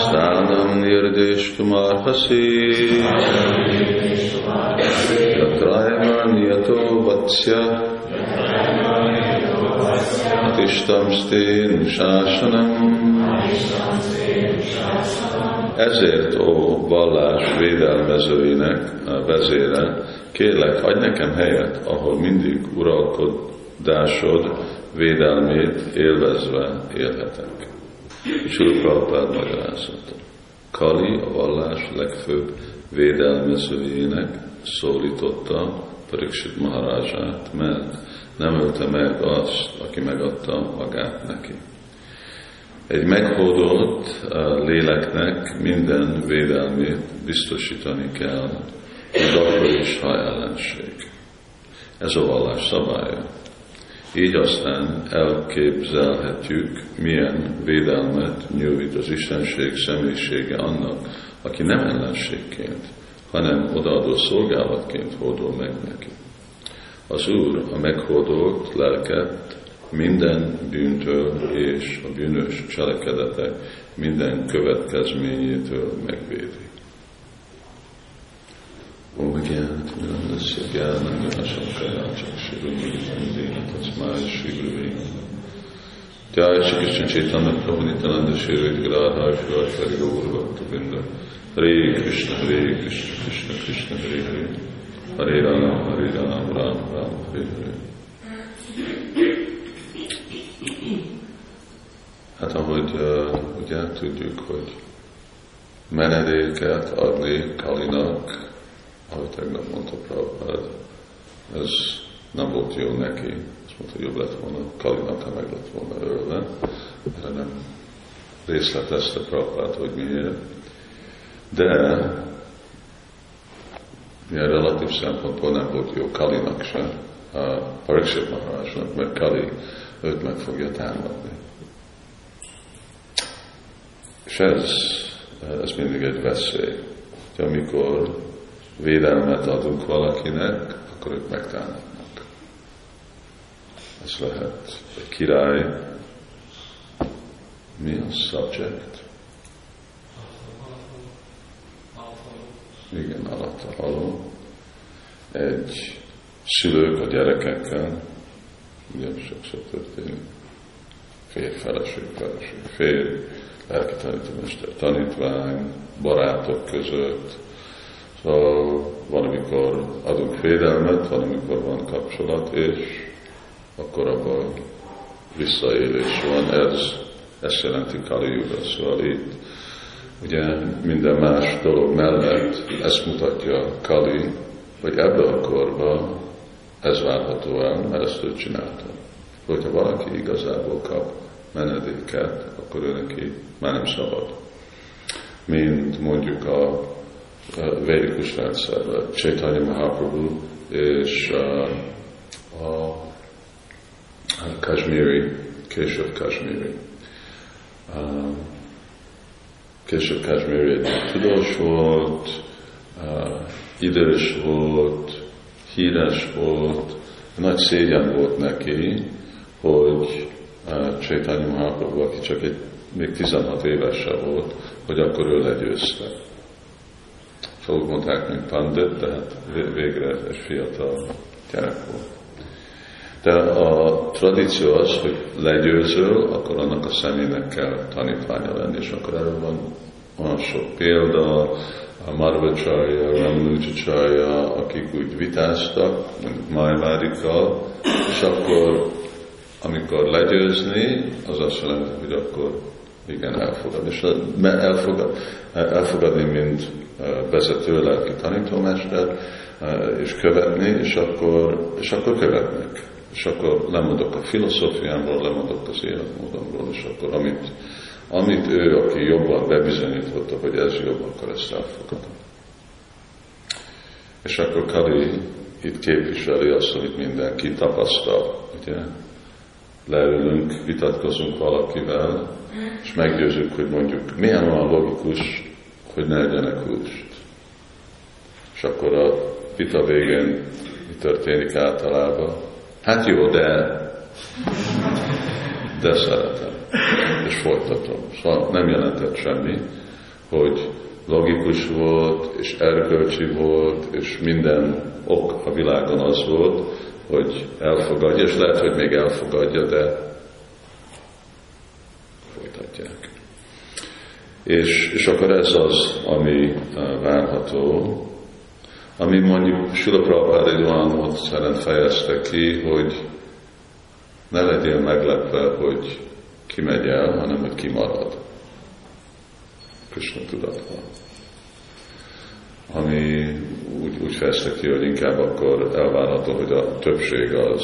Sthanam Nirdeshtum Arhasi Yatrayman Yato Vatsya Atishtam Stin Shasanam Ezért, ó vallás védelmezőinek vezére, kérlek, adj nekem helyet, ahol mindig uralkodásod védelmét élvezve élhetek. Sri Prabhupád magyarázata. Kali, a vallás legfőbb védelmezőjének szólította Pariksit Maharaját, mert nem ölte meg azt, aki megadta magát neki. Egy meghódolt léleknek minden védelmét biztosítani kell, még akkor is, ha ellenség. Ez a vallás szabálya. Így aztán elképzelhetjük, milyen védelmet nyújt az Istenség személyisége annak, aki nem ellenségként, hanem odaadó szolgálatként hódol meg neki. Az Úr a meghódolt lelket minden bűntől és a bűnös cselekedetek minden következményétől megvédi. Om Gyánat Mirandasya Gyánat Asankaya Csakshirumi Andina Tacmája Sri Jai Shri Krishna Chaitanya Prabhu Nityananda Shri Radha Shri Hari Gaur Bhakta Binda Hare Krishna Hare Krishna Krishna Krishna Hare Hare. Hare Rama Hare Rama Rama Rama Hare Hare. Hát ahogy uh, ugye tudjuk, hogy menedéket adni Kalinak, ahogy tegnap mondta Prabhupád, ez nem volt jó neki. Azt mondta, jobb lett volna Kalinak, ha meg lett volna ölve. Erre nem részletezte Prabhupád, hogy miért. De milyen relatív szempontból nem volt jó Kalinak sem, a Pariksit Maharajnak, mert Kali őt meg fogja támadni. És ez, ez mindig egy veszély, hogy amikor védelmet adunk valakinek, akkor ők megtámadnak. Ez lehet egy király, mi a subject? Igen, alatta haló. Egy szülők a gyerekekkel, ugye sokszor történik, férj, feleség, feleség, férj, lelki tanítómester, tanítvány, barátok között. Szóval van, amikor adunk védelmet, van, amikor van kapcsolat, és akkor abban visszaélés van. Ez, ezt jelenti Kali Yuga. Szóval itt ugye minden más dolog mellett ezt mutatja Kali, hogy ebbe a korba ez várható el, mert ezt ő csinálta. Hogyha valaki igazából kap menedéket, akkor ő neki már nem szabad. Mint mondjuk a védikus rendszerben, Chaitanya Mahaprabhu és a, a, a Kashmiri, később Kashmiri. Később Kashmiri egy tudós volt, idős volt, híres volt, nagy szégyen volt neki, hogy Csaitanya Mahaprabhu, aki csak egy, még 16 évese volt, hogy akkor ő legyőzte. Szóval mondták, mint Pandit, de hát végre egy fiatal gyerek volt. De a tradíció az, hogy legyőzöl, akkor annak a személynek kell tanítványa lenni, és akkor erről van olyan sok példa, a Marvacharya, Ramanujacsarya, akik úgy vitáztak, mondjuk Majvárikkal, és akkor amikor legyőzni, az azt jelenti, hogy akkor igen, elfogad. És elfogad, elfogadni, mint vezető lelki tanítómester, és követni, és akkor, és akkor követnek. És akkor lemondok a filozófiámról, lemondok az életmódomról, és akkor amit, amit ő, aki jobban bebizonyította, hogy ez jobb, akkor ezt elfogadom. És akkor Kali itt képviseli azt, amit mindenki tapasztal, ugye? leülünk, vitatkozunk valakivel, és meggyőzünk, hogy mondjuk milyen olyan logikus, hogy ne legyenek húst. És akkor a vita végén mi történik általában? Hát jó, de De szeretem, és folytatom. Szóval nem jelentett semmi, hogy logikus volt, és erkölcsi volt, és minden ok a világon az volt, hogy elfogadja, és lehet, hogy még elfogadja, de folytatják. És, és akkor ez az, ami várható, ami mondjuk Sula Prabhupád egy olyan mód szerint fejezte ki, hogy ne legyél meglepve, hogy ki megy el, hanem hogy ki marad. Krishna tudatban. Ami úgy, úgy fejezte ki, hogy inkább akkor elvárható, hogy a többség az,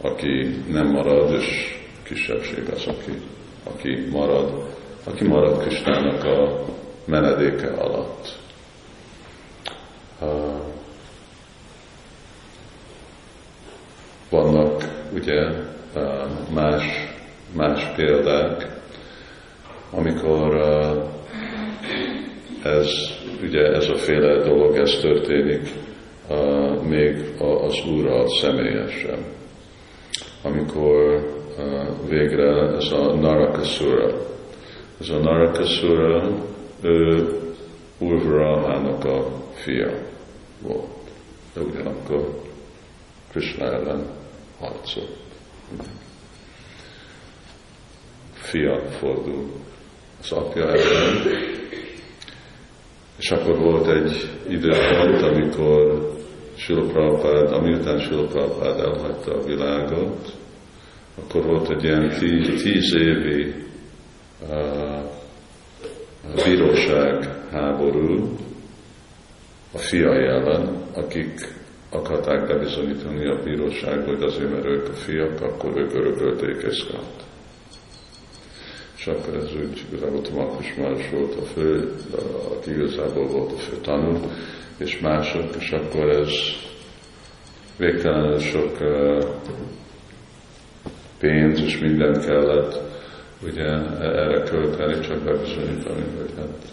aki nem marad, és kisebbség az, aki, aki marad, aki marad Kristának a menedéke alatt. Vannak ugye más, más példák, amikor ez, ugye ez a féle dolog, ez történik még az Úrral személyesen. Amikor végre ez a Narakasura, ez a Narakasura, ő Urvarahának a fia volt. De ugyanakkor Krishna ellen harcolt. Fia fordul az apja ellen, és akkor volt egy időpont, amikor Sula Prabhupád, amiután Sula Prabhupád elhagyta a világot, akkor volt egy ilyen tíz, tíz évi bíróság háború, a fiai ellen, akik akarták bebizonyítani a bíróság, hogy azért, mert ők a fiak, akkor ők örökölték Eszkát. És akkor ez úgy igazából Tomakus más volt a fő, aki igazából volt a fő tanul, és mások, és akkor ez végtelenül sok uh, pénz és minden kellett ugye erre költeni, csak bebizonyítani, hogy hát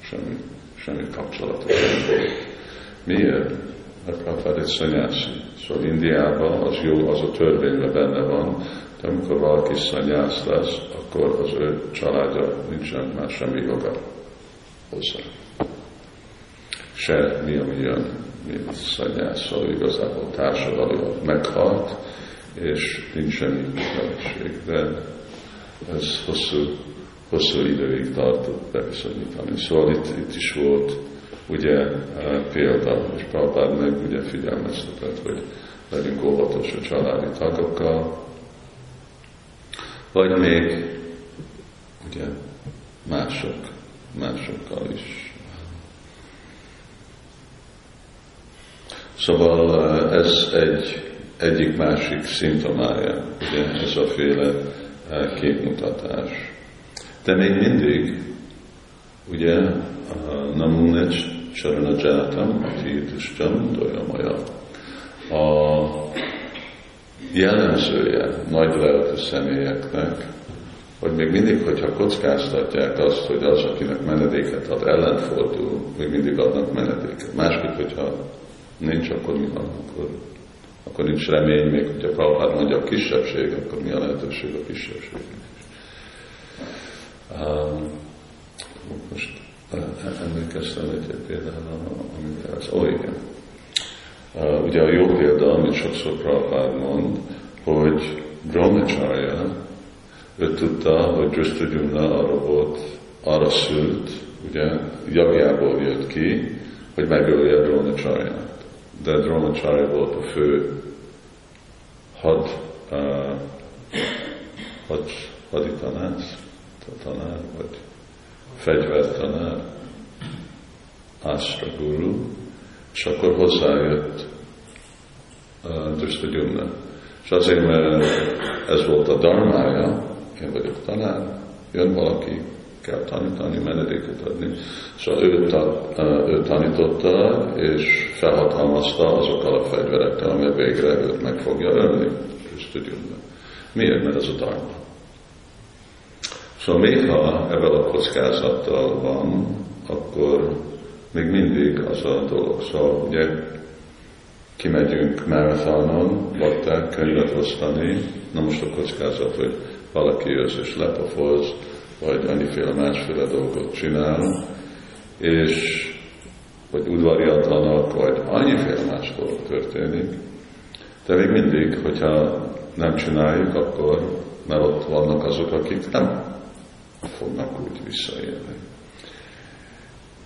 semmi semmi kapcsolatos Miért? Mert Prabhupád egy szanyászi. Szóval Indiában az jó, az a törvényben benne van, de amikor valaki szanyász lesz, akkor az ő családja nincsen már semmi joga hozzá. Se mi, ami jön, mint szanyász, szóval igazából társadalom meghalt, és nincs semmi felelősség. De ez hosszú hosszú időig tartott bebizonyítani. Szóval itt, itt is volt ugye e, példa, és Prabhupád meg ugye figyelmeztetett, hogy legyünk óvatos a családi tagokkal, vagy még ugye mások, másokkal is. Szóval e, ez egy egyik másik szimptomája, ugye ez a féle e, képmutatás. De még mindig, ugye, namunet saranajátam, atítusztam, dolyamaja. A jellemzője nagy lelkű személyeknek, hogy még mindig, hogyha kockáztatják azt, hogy az, akinek menedéket ad, ellenfordul, még mindig adnak menedéket. Másképp, hogyha nincs, akkor mi van? Akkor, akkor nincs remény, még hogyha Prabhupád mondja a kisebbség, akkor mi a lehetőség a kisebbségnek? most emlékeztem egy például, amivel az, ó igen. Ugye a jó példa, amit sokszor Prabhupád mond, hogy Brahmacharya, ő tudta, hogy Drishtadyumna arra volt, arra szült, ugye, jagjából jött ki, hogy megölje Drónacsarját. De Drónacsarja volt a fő had, uh, had, haditanász, tanár, vagy fegyvertanár, Astra Guru, és akkor hozzájött uh, Drishtagyumna. És azért, mert ez volt a darmája, én vagyok tanár, jön valaki, kell tanítani, menedéket adni. Szóval ő, ta, ő tanította, és felhatalmazta azokkal a fegyverekkel, amely végre őt meg fogja ölni. Miért? Mert ez a darma. Szóval még ha ebben a kockázattal van, akkor még mindig az a dolog. Szóval ugye kimegyünk marathonon, bakták, könyvet osztani, na most a kockázat, hogy valaki jössz és lepofoz, vagy annyiféle másféle dolgot csinál, és vagy udvariatlanak, vagy annyiféle más dolog történik. De még mindig, hogyha nem csináljuk, akkor, mert ott vannak azok, akik nem fognak úgy visszaélni.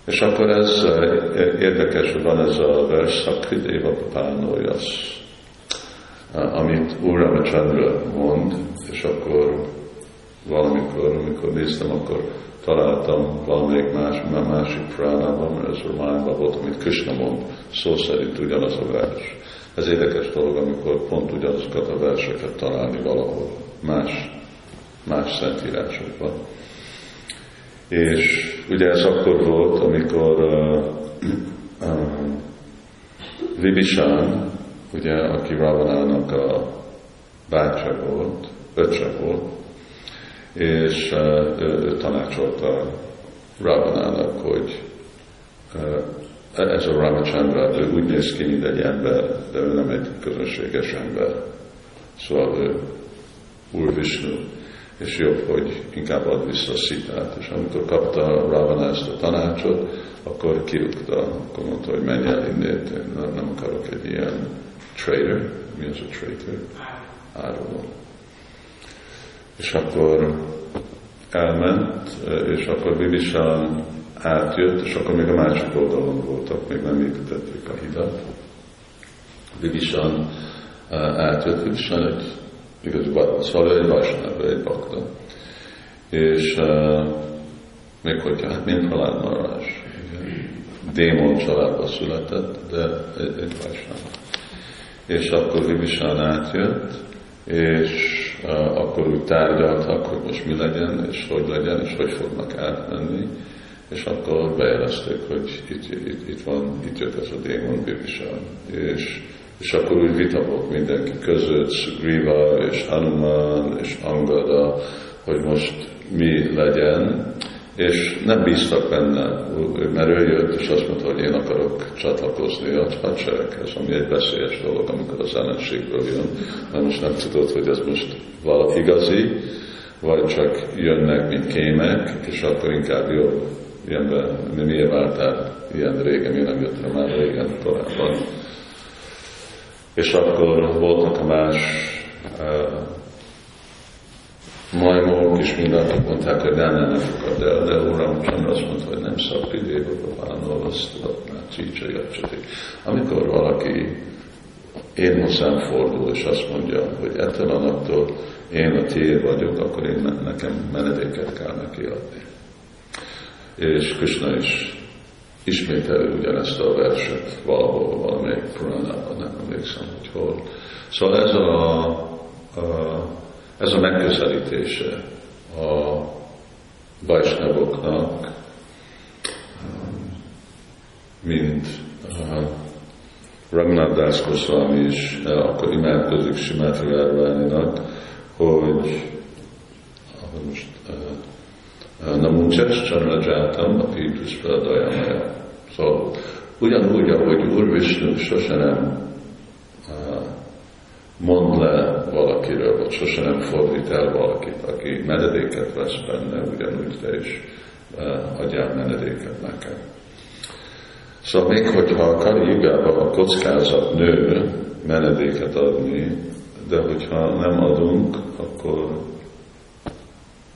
És akkor ez eh, érdekes, hogy van ez a vers, Szakridéva Pánolyasz, amit Úr Chandra mond, és akkor valamikor, amikor néztem, akkor találtam valamelyik más, másik pránában, mert ez Románban volt, amit Krishna mond, szó szerint ugyanaz a vers. Ez érdekes dolog, amikor pont ugyanazokat a verseket találni valahol, más, más szentírásokban. És ugye ez akkor volt, amikor uh, uh, Vibisán, ugye, aki Ravanának a bácsa volt, öccse volt, és ő tanácsolta Ravanának, hogy uh, ez a Ramachandra, ő úgy néz ki, mint egy ember, de ő nem egy közönséges ember. Szóval ő Úr Vishnu és jobb, hogy inkább ad vissza a szitát. És amikor kapta Ravana ezt a tanácsot, akkor kirúgta, akkor mondta, hogy menj el innét, én nem, nem akarok egy ilyen trader. Mi az a trader? Áruló. És akkor elment, és akkor Bibisán átjött, és akkor még a másik oldalon voltak, még nem építették a hidat. Bibisán átjött, Bibisán egy igaz, szóval egy Vajsnáv, egy bakta. És uh, még hogyha, hát mint Halál Marás, démon családba született, de egy, egy Vajsnáv. És akkor Vibisán átjött, és akkor úgy tárgyaltak, hogy most mi legyen, és hogy legyen, és hogy fognak átmenni, és akkor bejelezték, hogy itt, itt, itt van, itt jött ez a démon Vibisán. És és akkor úgy vita volt mindenki között, Sugriva és Hanuman és Angada, hogy most mi legyen, és nem bíztak benne, mert ő jött, és azt mondta, hogy én akarok csatlakozni a hadsereghez, ami egy veszélyes dolog, amikor az ellenségből jön, mert most nem tudod, hogy ez most valaki igazi, vagy csak jönnek, mint kémek, és akkor inkább jobb jön be, mi miért vártál ilyen régen, mi nem jöttem már régen korábban. És akkor voltak a más uh, majmok, és mindenki mondták, hogy nem, nem, nem el, de Uram Csandra azt mondta, hogy nem szabad idébe babánól, azt tudatnál csícsa jacsati. Amikor valaki én hozzám fordul, és azt mondja, hogy ettől a naptól én a tiéd vagyok, akkor én nekem menedéket kell neki adni. És Krishna is ismételő ugyanezt a verset valahol, valamelyik Puránában, nem emlékszem, hogy hol. Szóval ez a, a, ez a megközelítése a bajsnavoknak, mint Ragnar Das Goswami is akkor imádkozik Simáti Várványnak, hogy ahogy most Namuncsas Csanrajátam, a Pítus Feladajamaya. Szóval ugyanúgy, ahogy Úr Vishnu sose nem mond le valakiről, vagy sose nem fordít el valakit, aki menedéket vesz benne, ugyanúgy te is adjál menedéket nekem. Szóval még hogyha a Kali Jugában a kockázat nő menedéket adni, de hogyha nem adunk, akkor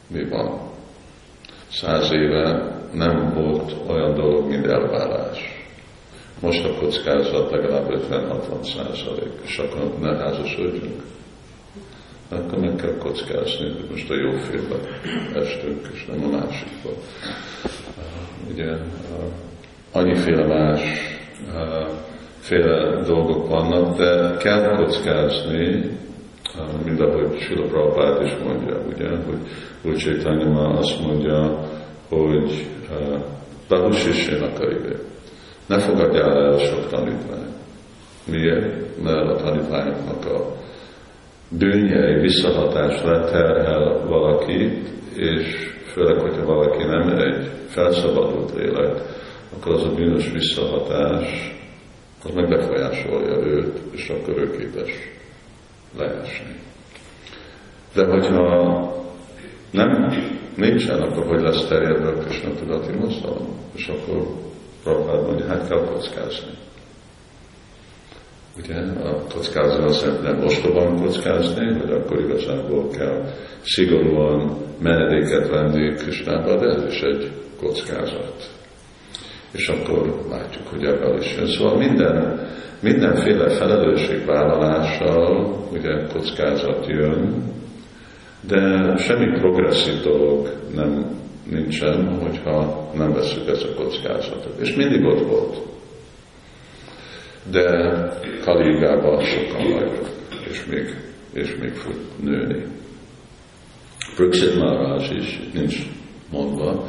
mi van? száz éve nem volt olyan dolog, mint elvárás. Most a kockázat legalább 50-60 százalék, és akkor ne házasodjunk. Akkor meg kell kockázni, hogy most a jó félbe estünk, és nem a másikba. Ugye annyiféle más féle dolgok vannak, de kell kockázni, mint ahogy Sila Prabhupád is mondja, ugye, hogy Chaitanya azt mondja, hogy Bahusisén akarja. Ne fogadjál el sok tanítvány. Miért? Mert a tanítványoknak a bűnjei visszahatás leterhel valakit, és főleg, hogyha valaki nem egy felszabadult lélek, akkor az a bűnös visszahatás az meg befolyásolja őt, és akkor ő képes leesni. De hogyha nem, nincsen, akkor hogy lesz terjedve a Krishna tudati mozgalom? És akkor Prabhupád mondja, hát kell kockázni. Ugye a jelenti nem ostoban kockázni, hogy akkor igazából kell szigorúan menedéket venni Krisnába, de ez is egy kockázat. És akkor látjuk, hogy ebből is jön. Szóval minden, mindenféle felelősségvállalással ugye kockázat jön, de semmi progresszív dolog nem nincsen, hogyha nem veszük ezt a kockázatot. És mindig ott volt. De Kaligában sokan vagyok, és még, és még fog nőni. Brükszit Maharaj is nincs mondva,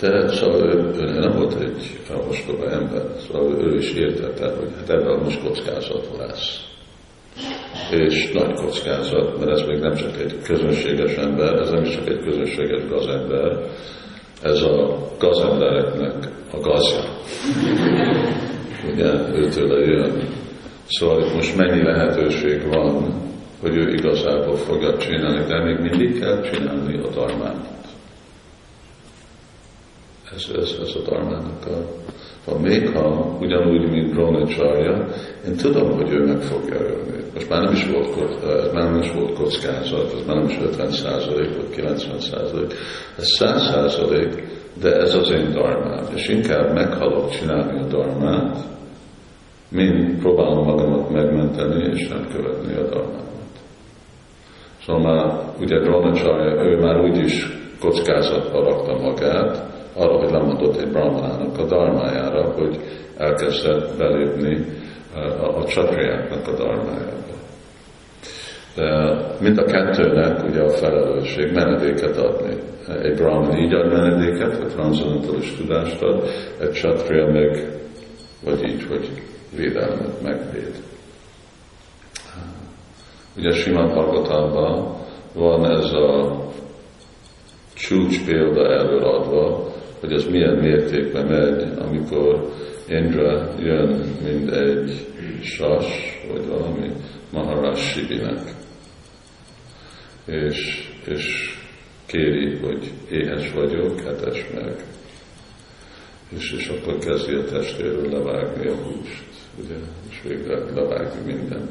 de szóval ő, ő nem volt egy ostoba ember, szóval ő is értette, hogy hát ebben most kockázat lesz. És nagy kockázat, mert ez még nem csak egy közönséges ember, ez nem is csak egy közönséges gazember, ez a gazembereknek a gazja. Ugye, őtől jön. Szóval itt most mennyi lehetőség van, hogy ő igazából fogja csinálni, de még mindig kell csinálni a darmát. Ez, ez, ez a darmának a... Ha még ha ugyanúgy, mint Drónacsarja, én tudom, hogy ő meg fogja ölni. Most már nem is volt, ez már nem is volt kockázat, ez már nem is 50 százalék, vagy 90 százalék, ez 100 százalék, de ez az én darmám. És inkább meghalok csinálni a darmát, mint próbálom magamat megmenteni, és nem követni a darmát. Szóval már ugye Drónacsarja, ő már úgyis kockázatba rakta magát, arra, hogy lemondott egy brahmanának a darmájára, hogy elkezdett belépni a, a csatriáknak a darmájába. De mind a kettőnek ugye a felelősség menedéket adni. Egy brahman így ad menedéket, vagy transzendentális tudást ad, egy csatria meg, vagy így, hogy védelmet megvéd. Ugye Simán Bhagavatamban van ez a csúcs példa előadva, hogy ez milyen mértékben megy, amikor Indra jön, mint egy sas, vagy valami Maharaj Sibinek, és, és kéri, hogy éhes vagyok, hetes meg. És, és akkor kezdi a testéről levágni a húst, ugye, és végre levágni mindent.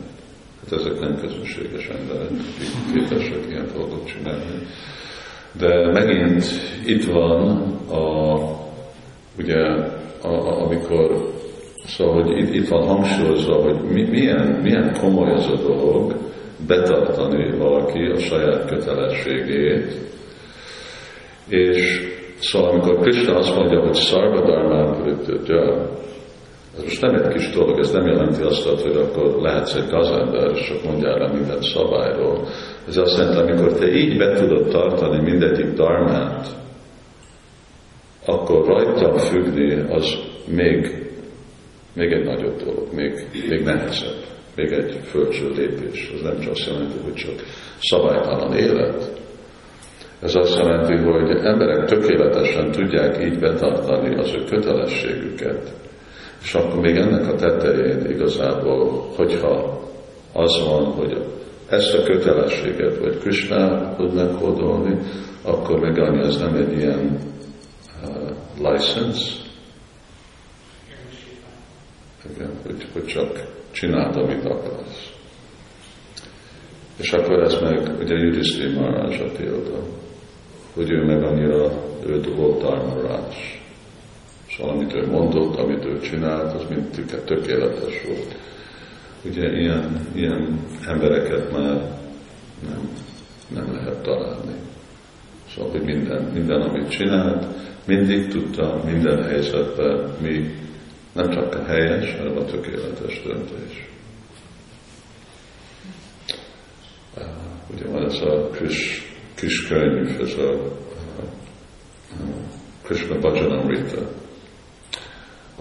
Hát ezek nem közönséges emberek, akik képesek ilyen dolgot csinálni. De megint itt van a, ugye, a, a, amikor, szóval, hogy itt, itt van hangsúlyozva, hogy mi, milyen, milyen komoly az a dolog betartani valaki a saját kötelességét, és szóval amikor Krishna azt mondja, hogy szarvadarmán ez most nem egy kis dolog, ez nem jelenti azt, hogy akkor lehetsz egy gazember, és csak mondjál le minden szabályról. Ez azt jelenti, amikor te így be tudod tartani mindegyik darmát, akkor rajta függni az még, még egy nagyobb dolog, még, még nehezebb, még egy földső lépés. Ez nem csak azt jelenti, hogy csak szabálytalan élet, ez azt jelenti, hogy emberek tökéletesen tudják így betartani az ő kötelességüket, és akkor még ennek a tetején igazából, hogyha az van, hogy ezt a kötelességet, vagy Krishna tud meghódolni, akkor meg annyi, ez nem egy ilyen uh, license, igen, hogy, hogy csak csináld, amit akarsz. És akkor ez meg ugye Judhiszti Maharaj a példa, hogy ő meg annyira, ő volt armorás Szóval amit ő mondott, amit ő csinált, az mind tökéletes volt. Ugye ilyen, ilyen embereket már nem, nem lehet találni. Szóval, hogy minden, minden, amit csinált, mindig tudta minden helyzetben mi nem csak a helyes, hanem a tökéletes döntés. Ugye van ez a kis, kis könyv, ez a, a, a Krishna Bhajanamrita,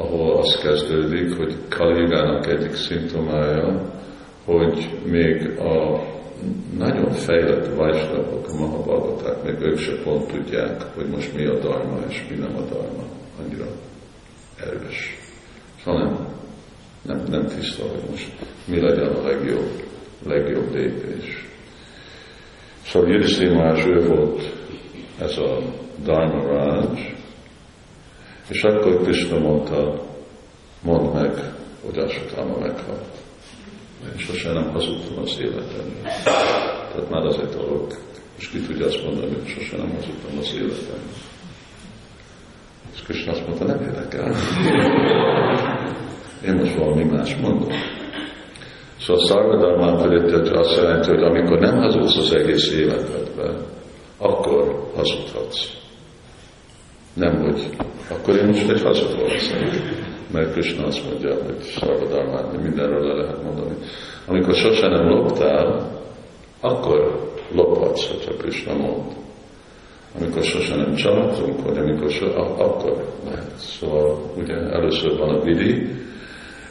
ahol az kezdődik, hogy Kaligának egyik szimptomája, hogy még a nagyon fejlett vajsnapok, a mahabhagaták, még ők se pont tudják, hogy most mi a darma és mi nem a darma. Annyira erős. Szóval nem, Nem, tiszta, hogy most mi legyen a legjobb, legjobb lépés. Szóval Yudhiszthimás ő volt ez a Dharma Raj, és akkor Krishna mondta, mondd meg, hogy Asatama meghalt. Én sosem nem hazudtam az életemben. Tehát már az egy dolog, és ki tudja azt mondani, hogy sosem nem hazudtam az életemben. És Krishna azt mondta, nem érdekel. Én most valami más mondom. Szóval Szarvadharmán pedig azt jelenti, hogy amikor nem hazudsz az egész életedben, akkor hazudhatsz. Nem, hogy akkor én most egy hazudó leszek. Mert Krishna azt mondja, hogy Szarvadharmán, mindenről le lehet mondani. Amikor sosem nem loptál, akkor lophatsz, hogyha Krishna mond. Amikor sosem nem családunk, vagy amikor so, akkor lehet. Szóval ugye először van a vidi,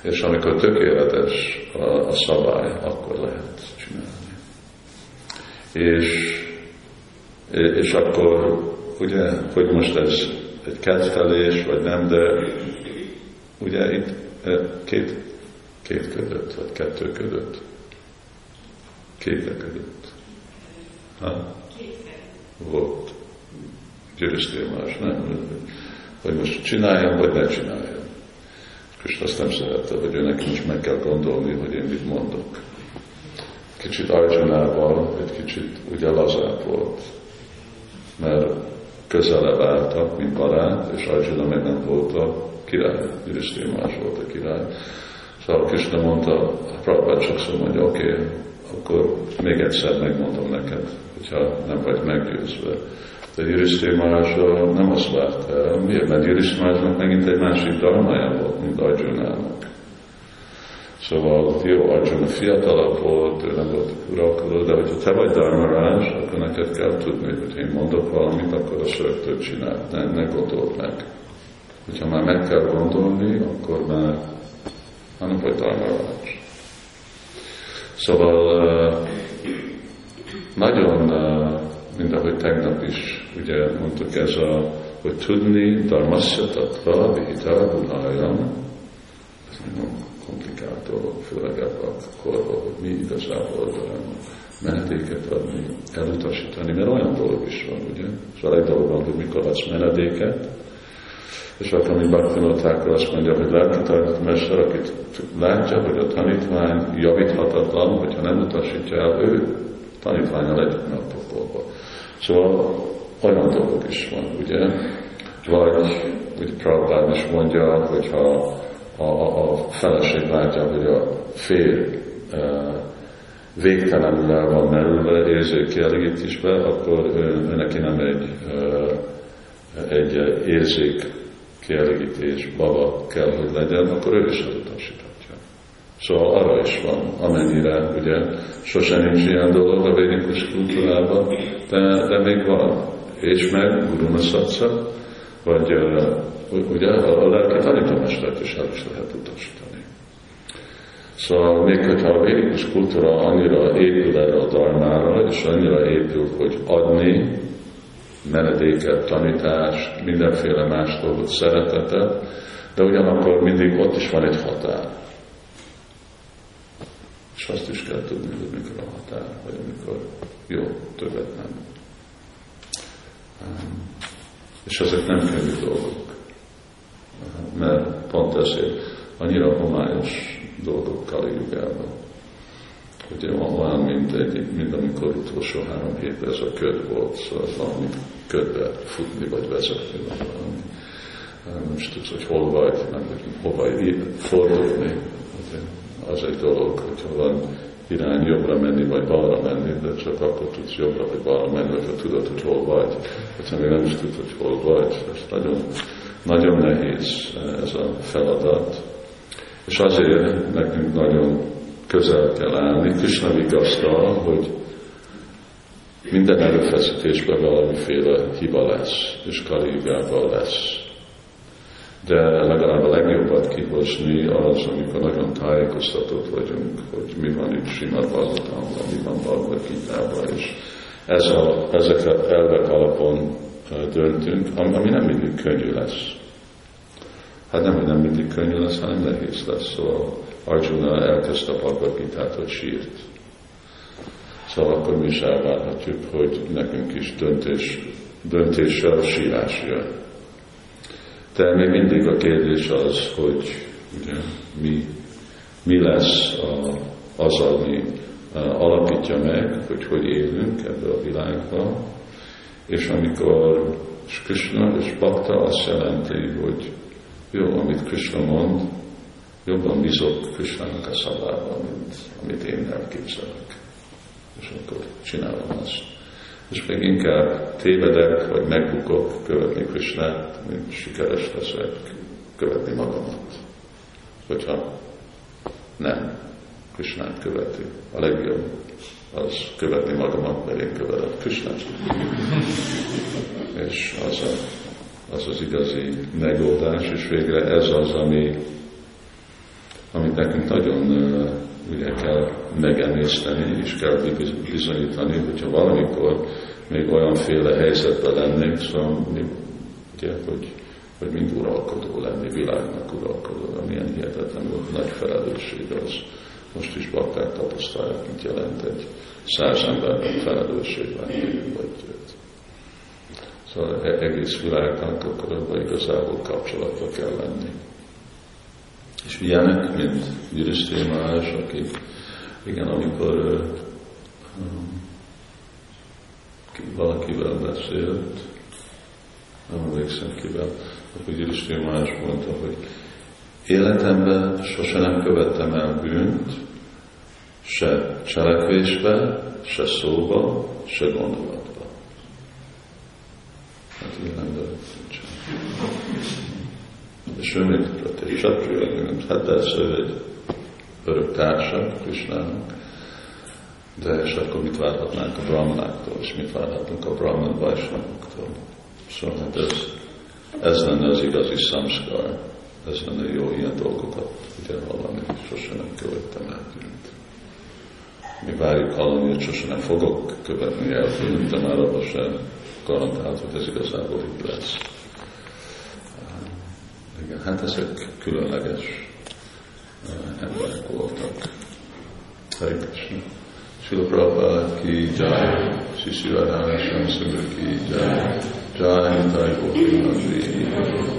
és amikor tökéletes a, a szabály, akkor lehet csinálni. És, és akkor ugye, hogy most ez egy kedvelés, vagy nem, de ugye itt e, két, két ködött, vagy kettő ködött. Kétre ködött. Ha? Volt. Győztél más, nem? Hogy most csináljam, vagy ne csináljam. És azt nem szerette, hogy ő neki is meg kell gondolni, hogy én mit mondok. Kicsit Arjunával, egy kicsit ugye lazább volt, mert közelebb álltak, mint barát, és Arjuna meg nem volt a király, Ürisztén más volt a király. Szóval Krishna mondta, Prabhupád sokszor mondja, oké, okay, akkor még egyszer megmondom neked, hogyha nem vagy meggyőzve. De Juriszté nem azt várta Miért? Mert Juriszté megint egy másik darmája volt, mint Arjunának. Szóval jó, Arjuna fiatalabb volt, ő nem volt uralkodó, de hogyha te vagy Dharmarás, akkor neked kell tudni, hogy én mondok valamit, akkor a rögtön csinál. Ne, ne gondold meg. Hogyha már meg kell gondolni, akkor már, már nem vagy Dharmarás. Szóval nagyon, mint ahogy tegnap is ugye mondtuk ez a, hogy tudni dharmasya tattva vihita gunájam, ez komplikált dolog, főleg ebben a korban, hogy mi igazából menedéket adni, elutasítani, mert olyan dolog is van, ugye? Szóval egy dolog van, hogy mikor adsz menedéket, és akkor, ami Bhaktivinotákról azt mondja, hogy lelki tanítómester, akit látja, hogy a tanítvány javíthatatlan, hogyha nem utasítja el, ő tanítványal együtt meg a pokolba. Szóval olyan dolog is van, ugye? Vagy, úgy Prabhupád is mondja, hogyha a, a, feleség látja, hogy a fél végtelenül el van merülve, érzékkielégítésbe, akkor ő, neki nem egy, egy érzék kielégítés, baba kell, hogy legyen, akkor ő is elutasíthatja. Szóval arra is van, amennyire ugye sosem nincs ilyen dolog a védikus kultúrában, de, de még van. És meg Guruna Satsa, vagy ugye a lelki tanítómestert is el is lehet utasítani. Szóval még hogyha a védikus kultúra annyira épül erre a darmára, és annyira épül, hogy adni, menedéket, tanítást, mindenféle más dolgot, szeretetet, de ugyanakkor mindig ott is van egy határ. És azt is kell tudni, hogy mikor a határ, vagy amikor jó, többet nem. És ezek nem könnyű dolgok. Mert pont ezért annyira homályos dolgokkal jugában. Ugye olyan, mint, egy, mint amikor utolsó három hétben ez a köd volt, szóval valami ködbe futni, vagy vezetni, vagy valami. Nem tudsz, hogy hol vagy, nem vagy hova fordulni. Az egy dolog, hogyha van irány jobbra menni, vagy balra menni, de csak akkor tudsz jobbra vagy balra menni, hogyha tudod, hogy hol vagy. Hogyha még nem is tudod, hogy hol vagy. Ez nagyon, nagyon nehéz ez a feladat. És azért nekünk nagyon közel kell állni, Krishna vigasztal, hogy minden erőfeszítésben valamiféle hiba lesz, és kaligában lesz. De legalább a legjobbat kihozni az, amikor nagyon tájékoztatott vagyunk, hogy mi van itt Simad Bhagavatamban, mi van Bhagavad és ez a, ezek a elvek alapon döntünk, ami nem mindig könnyű lesz. Hát nem, hogy nem mindig könnyű lesz, hanem nehéz lesz. Szóval Arjuna elkezdte a Bhagavad Gita-t, hogy sírt. Szóval akkor mi is elvárhatjuk, hogy nekünk is döntés, döntéssel sírás jön. De még mindig a kérdés az, hogy ugye, mi, mi lesz a, az, ami alapítja meg, hogy hogy élünk ebbe a világban, és amikor Krishna és Bakta azt jelenti, hogy jó, amit Krishna mond, jobban bízok Krishnának a szavában, mint amit én elképzelek. És akkor csinálom azt. És még inkább tévedek, vagy megbukok követni Krishnát, mint sikeres leszek követni magamat. Hogyha nem Krishnát követi. A legjobb az követni magamat, mert én követem Krishnát. és az, a, az az igazi megoldás, és végre ez az, ami, amit nekünk nagyon ugye kell megemészteni, és kell bizonyítani, hogyha valamikor még olyanféle helyzetben lennénk, szóval mi, ugye, hogy, hogy mind uralkodó lenni, világnak uralkodó, milyen hihetetlen nagy felelősség az most is bakták tapasztalják, mint jelent egy száz embernek felelősség lenni, vagy Szóval e- egész világnak akkor igazából kapcsolatba kell lenni. És ilyenek, mint Jüriszté Más, aki igen, amikor um, valakivel beszélt, nem emlékszem kivel, akkor Jüriszté Más mondta, hogy Életemben sose nem követtem el bűnt, se cselekvésbe, se szóba, se gondolatba. Hát életemben nincsen. És ő még egy satriya, hát persze ő egy örök társa Krisnának, de és akkor mit várhatnánk a brahmanáktól, és mit várhatunk a brahman vajsnamoktól. Szóval hát ez, ez lenne az igazi samskar ez lenne jó ilyen dolgokat ugye hallani, sose nem követtem el. Mi várjuk hallani, hogy sose nem fogok követni el de már abban sem garantált, hogy ez igazából így lesz. Igen, hát ezek különleges emberek voltak. Hare Krishna. Prabhupada ki jai, Sisi Radhana Shamsundar ki jai, jai Nitai Gopi Nandri